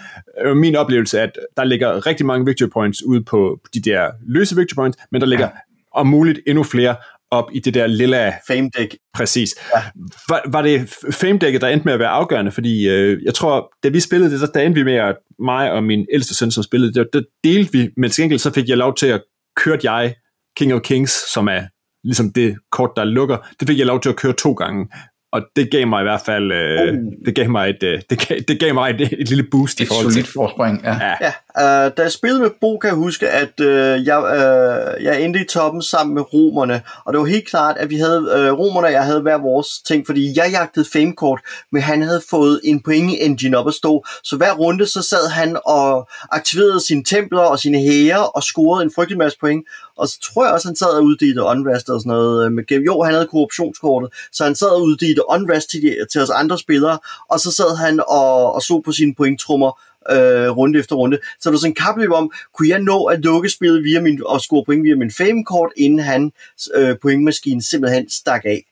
Øh, min oplevelse er, at der ligger rigtig mange victory points ude på de der løse victory points, men der ligger om muligt endnu flere op i det der lilla... Fame deck. Præcis. Ja. Var, var det fame decket, der endte med at være afgørende? Fordi øh, jeg tror, da vi spillede det, så der endte vi med, at mig og min ældste søn, som spillede det, der delte vi, men til så fik jeg lov til at køre jeg King of Kings, som er ligesom det kort, der lukker, det fik jeg lov til at køre to gange og det gav mig i hvert fald øh, uh. det gav mig et, øh, det gav, det gav mig et, et lille boost et i forhold til forspring ja. ja. ja uh, da jeg spillede med Bo kan jeg huske at uh, jeg uh, jeg endte i toppen sammen med romerne og det var helt klart at vi havde uh, romerne og jeg havde hver vores ting fordi jeg jagtede fame kort men han havde fået en point engine op at stå så hver runde så sad han og aktiverede sine templer og sine hære og scorede en frygtelig masse point og så tror jeg også, han sad og uddelte unrest og sådan noget. Øh, med, jo, han havde korruptionskortet, så han sad og uddelte unrest til, de, til os andre spillere, og så sad han og, og så på sine pointtrummer øh, runde efter runde. Så der var sådan en kapløb om, kunne jeg nå at lukke spillet via min, og score point via min fame-kort, inden han øh, pointmaskinen simpelthen stak af.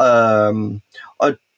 Øh,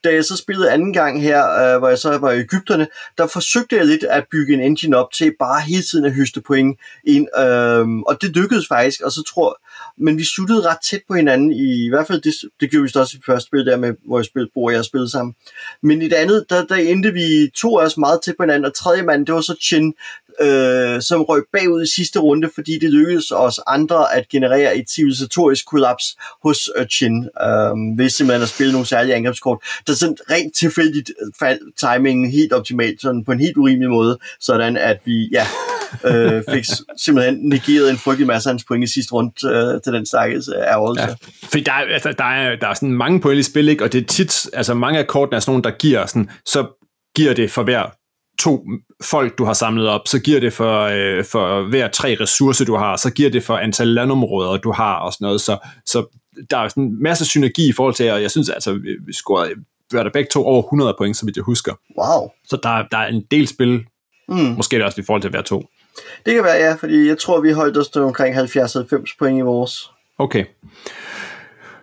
da jeg så spillede anden gang her, øh, hvor jeg så var i Ægypterne, der forsøgte jeg lidt at bygge en engine op til bare hele tiden at høste point ind, øh, og det lykkedes faktisk, og så tror men vi sluttede ret tæt på hinanden, i, i hvert fald det, det gjorde vi også i første spil der, med, hvor jeg spillede, hvor jeg spillede sammen. Men i det andet, der, der endte vi to af os meget tæt på hinanden, og tredje mand, det var så Chin, øh, som røg bagud i sidste runde, fordi det lykkedes os andre at generere et civilisatorisk kollaps hos uh, Chin, øh, ved simpelthen at spille nogle særlige angrebskort, der sådan rent tilfældigt faldt timingen helt optimalt, sådan på en helt urimelig måde, sådan at vi, ja, øh, [laughs] fik simpelthen negeret en frygtelig masse af hans point i sidste runde øh, til den stakkels ærgelse. Ja, for der, altså, der, er, der er sådan mange point i spil, ikke? og det er tit, altså mange af kortene er sådan nogle, der giver sådan, så giver det for hver to folk, du har samlet op, så giver det for, øh, for hver tre ressourcer, du har, så giver det for antal landområder, du har og sådan noget. Så, så der er sådan en masse synergi i forhold til, og jeg synes altså, vi, scorede vi der begge to over 100 point, så vidt jeg husker. Wow. Så der, der er en del spil, mm. måske det også i forhold til hver to. Det kan være, ja, fordi jeg tror, vi holdt os til omkring 70-90 point i vores. Okay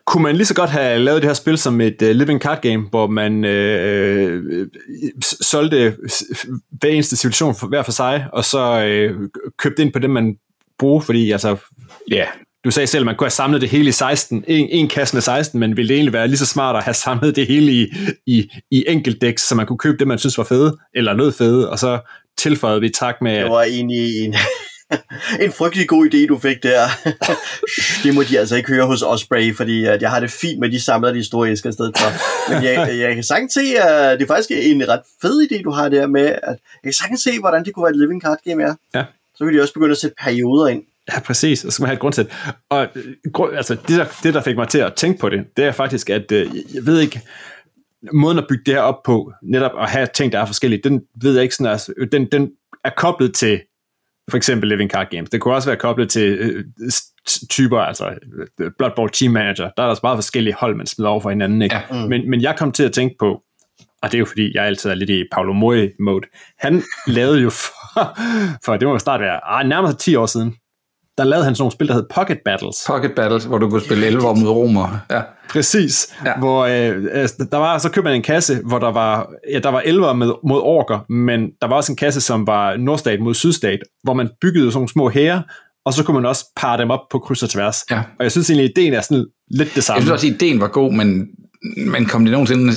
kunne man lige så godt have lavet det her spil som et uh, living card game, hvor man øh, øh, solgte hver eneste situation for, hver for sig, og så øh, købte ind på det, man bruger, fordi altså, ja, yeah, du sagde selv, at man kunne have samlet det hele i 16, en, en kasse med 16, men ville det egentlig være lige så smart at have samlet det hele i, i, i enkelt dæks, så man kunne købe det, man synes var fede, eller noget fede, og så tilføjede vi tak med... Det var egentlig en, [laughs] en frygtelig god idé, du fik der. [laughs] det må de altså ikke høre hos Osprey, fordi at jeg har det fint med, de samler de store æsker i stedet for. Men jeg, jeg kan sagtens se, at det er faktisk en ret fed idé, du har der med, at jeg kan sagtens se, hvordan det kunne være et living card game, ja. ja. Så kan de også begynde at sætte perioder ind. Ja, præcis, og så skal man have et grundsæt. Og altså, det, der, det, der fik mig til at tænke på det, det er faktisk, at øh, jeg ved ikke, måden at bygge det her op på, netop at have ting, der er forskellige, den ved jeg ikke sådan, altså, den, den er koblet til for eksempel Living Card Games. Det kunne også være koblet til øh, typer, altså øh, Blood Bowl Team Manager, der er der meget forskellige hold, man smider over for hinanden. Ikke? Ja. Mm. Men, men jeg kom til at tænke på, og det er jo fordi, jeg altid er lidt i Paolo Moe-mode, han [laughs] lavede jo for, for det må jo snart være, ah, nærmere 10 år siden, der lavede han sådan nogle spil, der hed Pocket Battles. Pocket Battles, hvor du kunne spille 11 mod romer. Ja. Præcis. Ja. Hvor øh, altså, der var, så købte man en kasse, hvor der var, ja, der var 11 med, mod orker, men der var også en kasse, som var nordstat mod sydstat, hvor man byggede sådan nogle små hære, og så kunne man også parre dem op på kryds og tværs. Ja. Og jeg synes egentlig, ideen er sådan lidt det Jeg samme. synes også, at ideen var god, men, men kom det nogensinde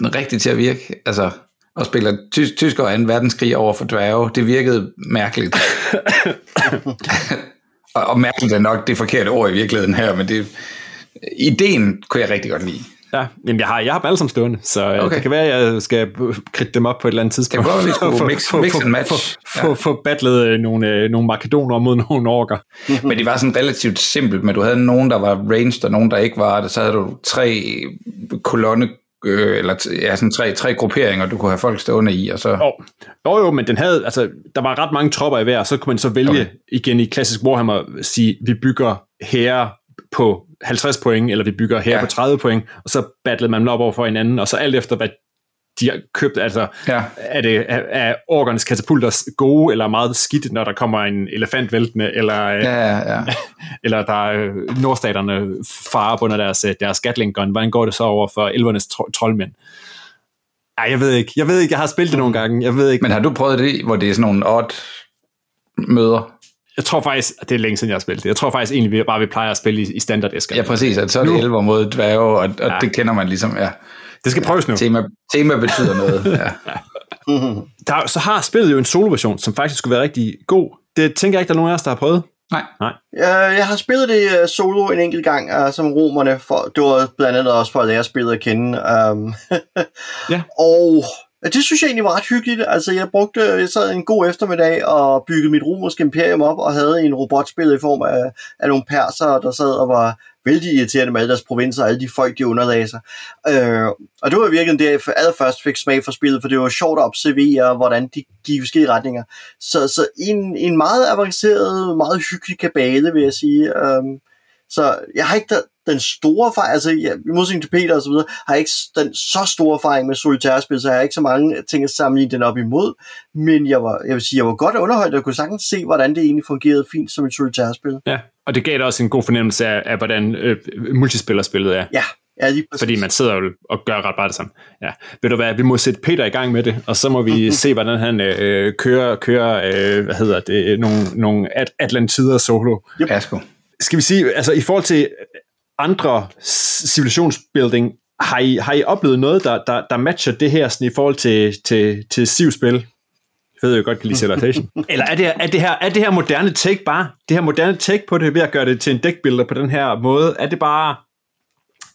rigtigt til at virke? Altså, og spiller ty- tysker og 2. verdenskrig over for dværge, det virkede mærkeligt. [laughs] og, og mærkeligt er nok det forkerte ord i virkeligheden her, men det, ideen kunne jeg rigtig godt lide. Ja, jamen jeg har, jeg har dem alle sammen stående, så okay. Okay. det kan være, at jeg skal kridte dem op på et eller andet tidspunkt. Det kan godt skulle [laughs] Få- mix- få- mix få- and match. Få, få, få battlet øh, nogle, øh, nogle makedoner mod [laughs] nogle orker. Men det var sådan relativt simpelt, men du havde nogen, der var ranged, og nogen, der ikke var det. Så havde du tre kolonne, øh, eller ja, sådan tre, tre grupperinger, du kunne have folk stående i, og så... Oh. Jo, jo, men den havde, altså, der var ret mange tropper i hver, og så kunne man så vælge Okay. igen i klassisk Warhammer, sige, vi bygger herre på 50 point, eller vi bygger herre Ja. på 30 point, og så battlede man op over for hinanden, og så alt efter, hvad de har købt, altså, Ja. er, det, er, er orkernes katapulter gode, eller meget skidt, når der kommer en elefant væltende, eller, ja. Ja, ja, ja. [laughs] eller der er øh, nordstaterne farer under deres, øh, deres Gatling gun. Hvordan går det så over for elvernes tro- troldmænd? Ej, jeg ved ikke. Jeg ved ikke, jeg har spillet det nogle gange. Jeg ved ikke. Men har du prøvet det, hvor det er sådan nogle odd møder? Jeg tror faktisk, det er længe siden, jeg har spillet det. Jeg tror faktisk egentlig, vi bare vi plejer at spille i, i standard æsker. Ja, præcis. At så er det Nu. 11 mod dværge, og, og Ja. det kender man ligesom. Ja. Det skal prøves nu. Tema, tema betyder noget. [laughs] Ja. Der, så har spillet jo en solo-version, som faktisk skulle være rigtig god. Det tænker jeg ikke, der er nogen af os, der har prøvet. Nej. Nej. Jeg, jeg har spillet det øh, solo en enkelt gang, uh, som romerne. For, det var blandt andet også for at lære spillet at kende. Um, Ja. [laughs] Og ja, det synes jeg egentlig var ret hyggeligt. Altså, jeg brugte, jeg sad en god eftermiddag og byggede mit romerske imperium op, og havde en robotspil i form af, af nogle perser, der sad og var vældig irriterende med alle deres provinser, og alle de folk, de underlagde sig. Øh, og det var virkelig det, jeg allerførst fik smag for spillet, for det var sjovt at observere, hvordan de gik i forskellige retninger. Så, så en, en meget avanceret, meget hyggelig kabale, vil jeg sige. Øh, så jeg har ikke da, den store erfaring, altså i modsætning til Peter og så videre, har jeg ikke den så store erfaring med solitærspil, så jeg har ikke så mange ting at sammenligne den op imod, men jeg var, jeg vil sige, jeg var godt underholdt, og kunne sagtens se, hvordan det egentlig fungerede fint som et solitærspil. Ja. Og det gav dig også en god fornemmelse af, af hvordan øh, multispillerspillet er. Ja, ja lige præcis. Fordi man sidder jo og gør ret bare det samme. Ja. Ved du hvad, vi må sætte Peter i gang med det, og så må vi se, hvordan han øh, kører, kører øh, hvad hedder det, nogle, nogle At- Atlantider solo. Ja, sgu. Skal vi sige, altså i forhold til andre civilisationsbuilding, har I, har I oplevet noget, der, der, der matcher det her sådan, i forhold til, til, til Civ-spil? Jeg ved jo godt, kan lide Civilization. [laughs] Eller er det, er, det her, er det her moderne take bare, det her moderne take på det, ved at gøre det til en deckbuilder på den her måde, er det bare,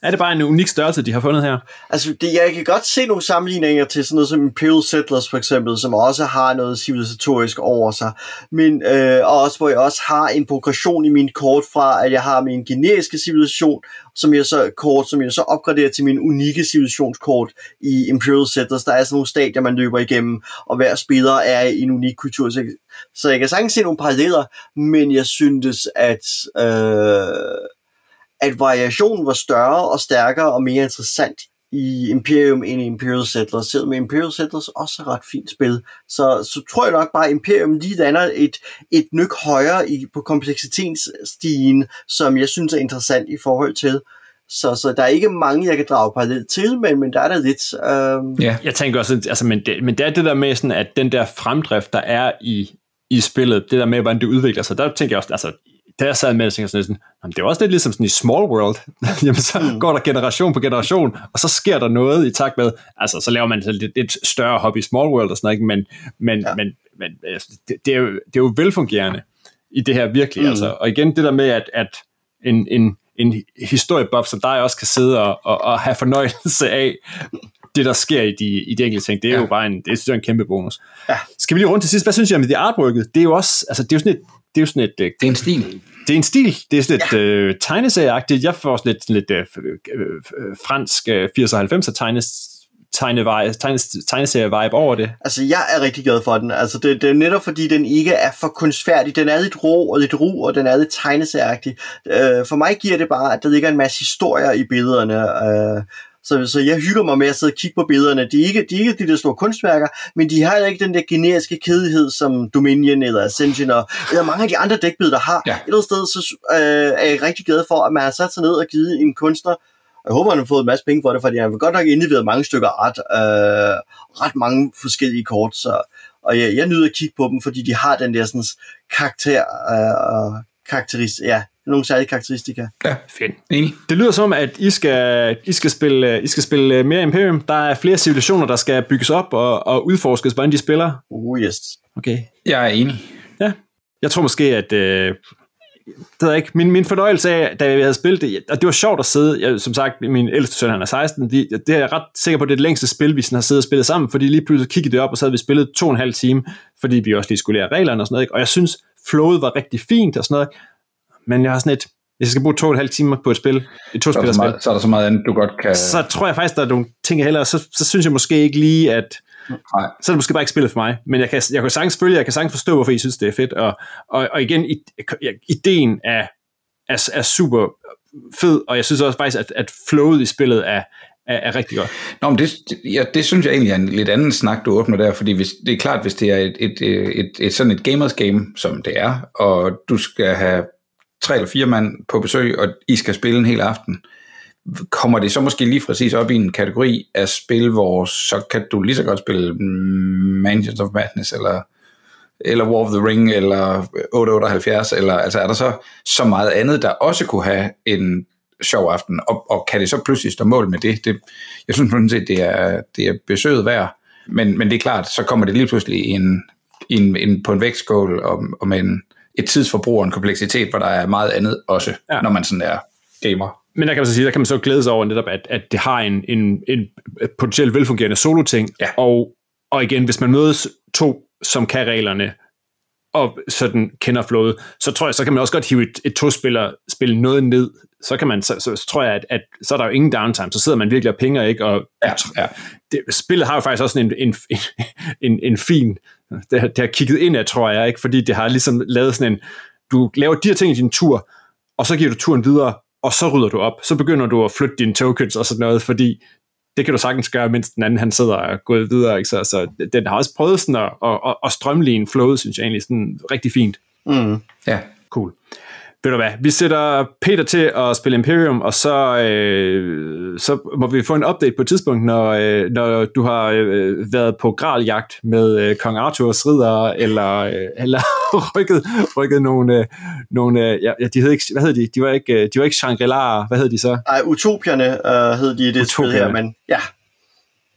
er det bare en unik størrelse, de har fundet her? Altså, det, jeg kan godt se nogle sammenligninger til sådan noget som Imperial Settlers for eksempel, som også har noget civilisatorisk over sig. Men, øh, og også hvor jeg også har en progression i min kort fra, at jeg har min generiske civilisation, som jeg så kort, som jeg så opgraderer til min unikke civilisationskort i Imperial Settlers. Der er sådan nogle stadier, man løber igennem, og hver spiller er i en unik kultur. Så, så jeg kan sagtens se nogle paralleller, men jeg syntes, at... Øh, at variationen var større og stærkere og mere interessant i Imperium end i Imperial Settlers, selvom Imperial Settlers også er ret fint spil. Så, så tror jeg nok bare, at Imperium lige lander et, et nyk højere i, på kompleksitetsstigen, som jeg synes er interessant i forhold til. Så, så der er ikke mange, jeg kan drage parallelt til, men, men der er der lidt. Øhm, Ja. Jeg tænker også, altså, men, det, men det er det der med, sådan, at den der fremdrift, der er i, i spillet, det der med, hvordan det udvikler sig, der tænker jeg også, altså, da jeg sad med det, tænkte jeg sådan, sådan, "Jamen, det er også lidt ligesom sådan i Small World. [laughs] Jamen, så mm. går der generation på generation, og så sker der noget i takt med, altså, så laver man så lidt, lidt større hobby i Small World og sådan noget, ikke? men, men, ja. Men, men altså, det, det, er jo, det er jo velfungerende i det her virkelig. Mm. Altså. Og igen, det der med, at, at en, en, en historiebob som dig også kan sidde og, og, og have fornøjelse af det, der sker i de, i de enkelte ting, det er ja. Jo bare en, det synes jeg er en kæmpe bonus. Ja. Skal vi lige rundt til sidst? Hvad synes I om det artworket? Det er jo også, altså det er jo sådan et, det er jo sådan et, øh, Det er en stil. det er en stil, det er sådan lidt ja. øh, tegneserieagtigt. Jeg får sådan lidt, lidt øh, øh, øh, fransk øh, 80'er og 90'er tegnes, tegne, tegne, tegneserie-vibe over det. Altså, jeg er rigtig glad for den. Altså, det, det er netop fordi, den ikke er for kunstfærdig. Den er lidt rå og lidt ru, og den er lidt tegneserieagtig. Øh, for mig giver det bare, at der ligger en masse historier i billederne. Øh, så, så jeg hygger mig med at sidde og kigge på billederne. De er ikke de, er ikke de der store kunstværker, men de har ikke den der generiske kedelighed, som Dominion eller Ascension og, eller mange af de andre dækbilleder, der har. Ja. Et eller andet sted så, øh, er jeg rigtig glad for, at man har sat sig ned og givet en kunstner jeg håber, han har fået en masse penge for det, fordi han har godt nok indleveret mange stykker ret, øh, ret mange forskellige kort, så, og jeg, jeg nyder at kigge på dem, fordi de har den der sådan, karakter, øh, karakteris, ja, nogle særlige karakteristika. Ja, fedt. Enig. Det lyder som, at I skal, I skal, spille, I skal spille mere Imperium. Der er flere civilisationer, der skal bygges op og, og udforskes, hvordan de spiller. Uh, yes. Okay. Jeg er enig. Ja. Jeg tror måske, at øh, det er ikke. Min, min fornøjelse af, da vi havde spillet det, og det var sjovt at sidde, jeg, som sagt, min ældste søn, han er 16, de, det er jeg ret sikker på, det er det længste spil, vi sådan har siddet og spillet sammen, fordi lige pludselig kiggede det op, og så havde vi spillet to og en halv time, fordi vi også lige skulle lære reglerne og sådan noget, ikke? og jeg synes, flowet var rigtig fint og sådan noget, men jeg har sådan et, hvis jeg skal bruge to og en halv timer på et spil, et to spil så, så er der så meget andet, du godt kan... Så tror jeg faktisk, der er nogle ting, jeg heller, så, så synes jeg måske ikke lige, at Nej. så er det måske bare ikke spillet for mig. Men jeg kan, jeg kan sagtens følge, jeg kan sagtens forstå, hvorfor I synes, det er fedt. Og, og, og igen, ideen af er, er super fed, og jeg synes også faktisk, at, at flowet i spillet er, er, er rigtig godt. Nå, men det, ja, det synes jeg egentlig er en lidt anden snak, du åbner der, fordi hvis, det er klart, hvis det er et, et, et, et, et sådan et gamers game, som det er, og du skal have tre eller fire mand på besøg, og I skal spille en hel aften, kommer det så måske lige præcis op i en kategori af spil, hvor så kan du lige så godt spille Mansions of Madness, eller eller War of the Ring, eller 878, eller altså er der så så meget andet, der også kunne have en sjov aften, og, og kan det så pludselig stå mål med det? det jeg synes sådan set, det er, det er besøget værd, men, men det er klart, så kommer det lige pludselig en, en, en, på en vægtskål, og, og med en, et tidsforbrug og en kompleksitet, hvor der er meget andet også, ja. når man sådan er gamer. Men der kan man så sige, der kan man så glæde sig over netop, at, at det har en, en, en potentielt velfungerende solo-ting, ja. og, og igen, hvis man mødes to som kan reglerne, og sådan kender flowet, så tror jeg, så kan man også godt hive et, et to-spiller spil noget ned, så kan man, så, så, så tror jeg, at, at, så er der jo ingen downtime, så sidder man virkelig og pinger, ikke? Og ja, ja. Det, spillet har jo faktisk også en, en, [laughs] en, en fin, det har, det har kigget ind af, tror jeg, ikke? Fordi det har ligesom lavet sådan en, du laver de her ting i din tur, og så giver du turen videre, og så rydder du op, så begynder du at flytte dine tokens og sådan noget, fordi det kan du sagtens gøre, mens den anden han sidder og går videre. Ikke? Så, så den har også prøvet sådan at, at, at, at strømligne flowet, synes jeg egentlig, sådan rigtig fint. Mm. Ja. Cool. Ved du hvad, vi sætter Peter til at spille Imperium, og så, øh, så må vi få en update på et tidspunkt, når, øh, når du har øh, været på graljagt med øh, Kong Arthurs ridder, eller, øh, eller [laughs] rykket, rykket nogle, øh, nogle øh, ja, de hed ikke, hvad hed de? De var ikke, øh, de var ikke Shangri-La, hvad hed de så? Nej, Utopierne øh, hed de i det Utopierne. spil her, men ja,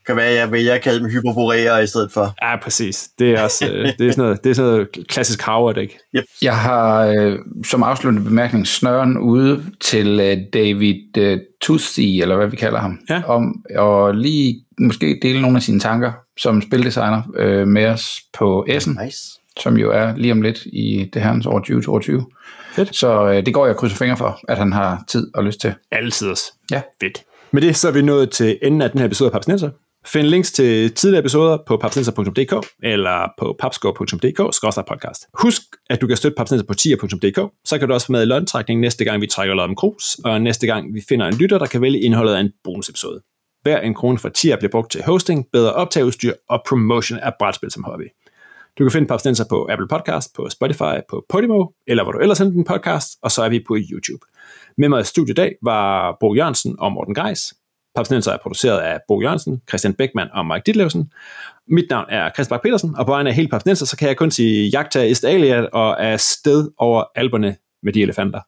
kan være, jeg vil jeg kalde dem hyperboreer i stedet for. Ja, præcis. Det er, også, øh, det er, sådan, noget, det er sådan noget klassisk Howard, ikke? Yep. Jeg har øh, som afsluttende bemærkning snøren ude til øh, David øh, Tussi, eller hvad vi kalder ham, ja. om at lige måske dele nogle af sine tanker som spildesigner øh, med os på Essen, nice. som jo er lige om lidt i det herrens år 2022. Fedt. Så øh, det går jeg krydser fingre for, at han har tid og lyst til. Altid også. Ja. Fedt. Med det så er vi nået til enden af den her episode af Papsnenser. Find links til tidligere episoder på papsenser.dk eller på papskov.dk-podcast. Husk, at du kan støtte papsenser på tier.dk, så kan du også få med i løntrækning næste gang, vi trækker lod om krus, og næste gang, vi finder en lytter, der kan vælge indholdet af en bonusepisode. Hver en krone fra tier bliver brugt til hosting, bedre optageudstyr og promotion af brætspil som hobby. Du kan finde Papsnenser på Apple Podcast, på Spotify, på Podimo, eller hvor du ellers sender din podcast, og så er vi på YouTube. Med mig i studiet i dag var Bo Jørgensen og Morten Greis. Papsnenser er produceret af Bo Jørgensen, Christian Beckmann og Mike Ditlevsen. Mit navn er Christian Bak petersen og på vegne af hele Papsnenser, så kan jeg kun sige jagta ist Estalia og er sted over alberne med de elefanter.